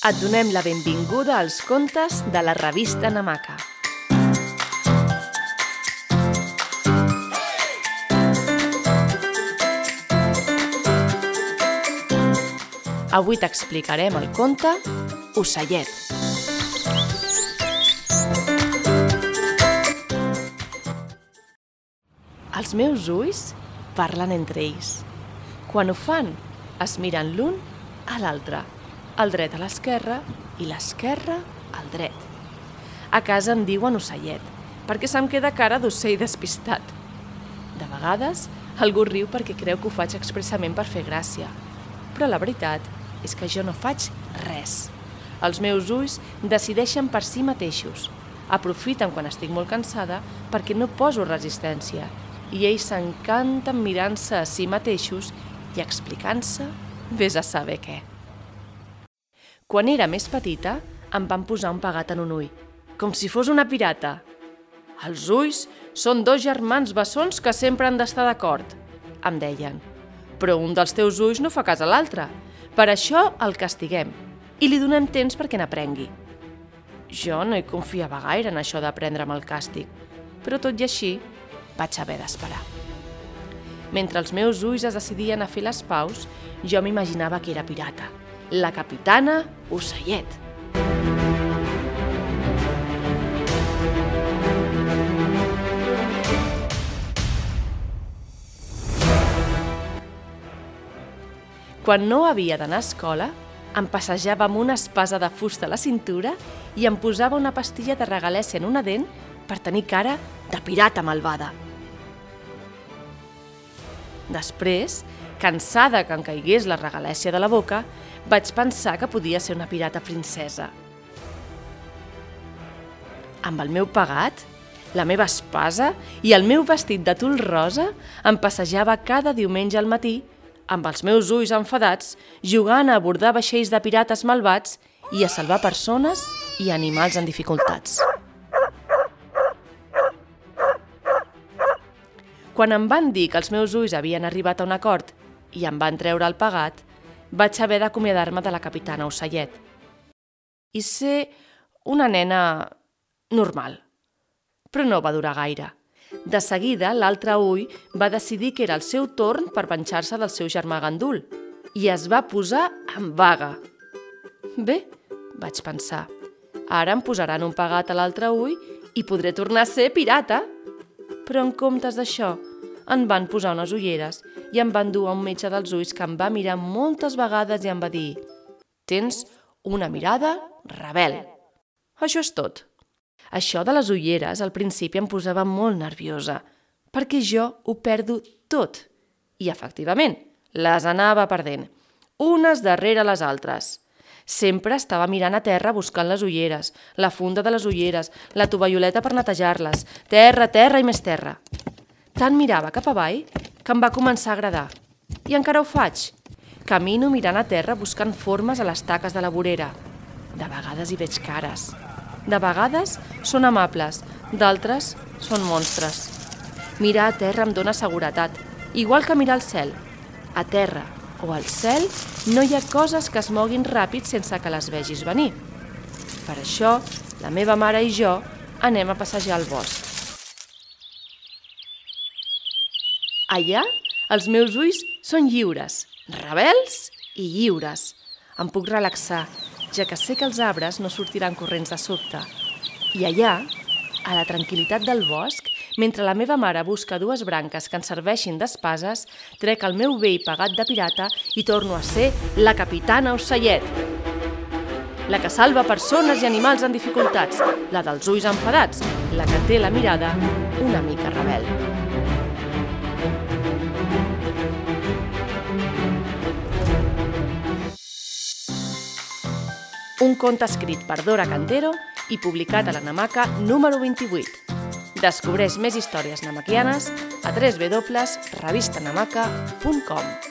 Et donem la benvinguda als contes de la revista Namaka. Avui t'explicarem el conte Ocellet. Els meus ulls parlen entre ells. Quan ho fan, es miren l'un a l'altre, el dret a l'esquerra i l'esquerra al dret. A casa em diuen ocellet, perquè se'm queda cara d'ocell despistat. De vegades, algú riu perquè creu que ho faig expressament per fer gràcia, però la veritat és que jo no faig res. Els meus ulls decideixen per si mateixos. Aprofiten quan estic molt cansada perquè no poso resistència i ells s'encanten mirant-se a si mateixos i explicant-se vés a saber què. Quan era més petita, em van posar un pegat en un ull, com si fos una pirata. Els ulls són dos germans bessons que sempre han d'estar d'acord, em deien. Però un dels teus ulls no fa cas a l'altre. Per això el castiguem i li donem temps perquè n'aprengui. Jo no hi confiava gaire en això d'aprendre'm el càstig, però tot i així vaig haver d'esperar. Mentre els meus ulls es decidien a fer les paus, jo m'imaginava que era pirata, la capitana Ocellet. Quan no havia d'anar a escola, em passejava amb una espasa de fusta a la cintura i em posava una pastilla de regalèssia en una dent per tenir cara de pirata malvada. Després, cansada que em caigués la regalèssia de la boca, vaig pensar que podia ser una pirata princesa. Amb el meu pagat, la meva espasa i el meu vestit de tul rosa em passejava cada diumenge al matí amb els meus ulls enfadats, jugant a abordar vaixells de pirates malvats i a salvar persones i animals en dificultats. Quan em van dir que els meus ulls havien arribat a un acord i em van treure el pagat, vaig haver d'acomiadar-me de la capitana Ocellet i ser una nena normal. Però no va durar gaire. De seguida, l'altre ull va decidir que era el seu torn per penjar-se del seu germà gandul i es va posar en vaga. Bé, vaig pensar, ara em posaran un pagat a l'altre ull i podré tornar a ser pirata. Però en comptes d'això, en van posar unes ulleres i em van dur a un metge dels ulls que em va mirar moltes vegades i em va dir «Tens una mirada rebel». Això és tot. Això de les ulleres al principi em posava molt nerviosa, perquè jo ho perdo tot. I efectivament, les anava perdent, unes darrere les altres. Sempre estava mirant a terra buscant les ulleres, la funda de les ulleres, la tovalloleta per netejar-les, terra, terra i més terra. Tant mirava cap avall que em va començar a agradar. I encara ho faig. Camino mirant a terra buscant formes a les taques de la vorera. De vegades hi veig cares, de vegades són amables, d'altres són monstres. Mirar a terra em dóna seguretat, igual que mirar al cel. A terra o al cel no hi ha coses que es moguin ràpid sense que les vegis venir. Per això, la meva mare i jo anem a passejar al bosc. Allà, els meus ulls són lliures, rebels i lliures. Em puc relaxar ja que sé que els arbres no sortiran corrents de sobte. I allà, a la tranquil·litat del bosc, mentre la meva mare busca dues branques que ens serveixin d'espases, trec el meu vell pagat de pirata i torno a ser la capitana Ocellet. La que salva persones i animals en dificultats, la dels ulls enfadats, la que té la mirada una mica rebel. Un conte escrit per Dora Cantero i publicat a la Namaca número 28. Descobreix més històries namaquianes a www.revistanamaca.com.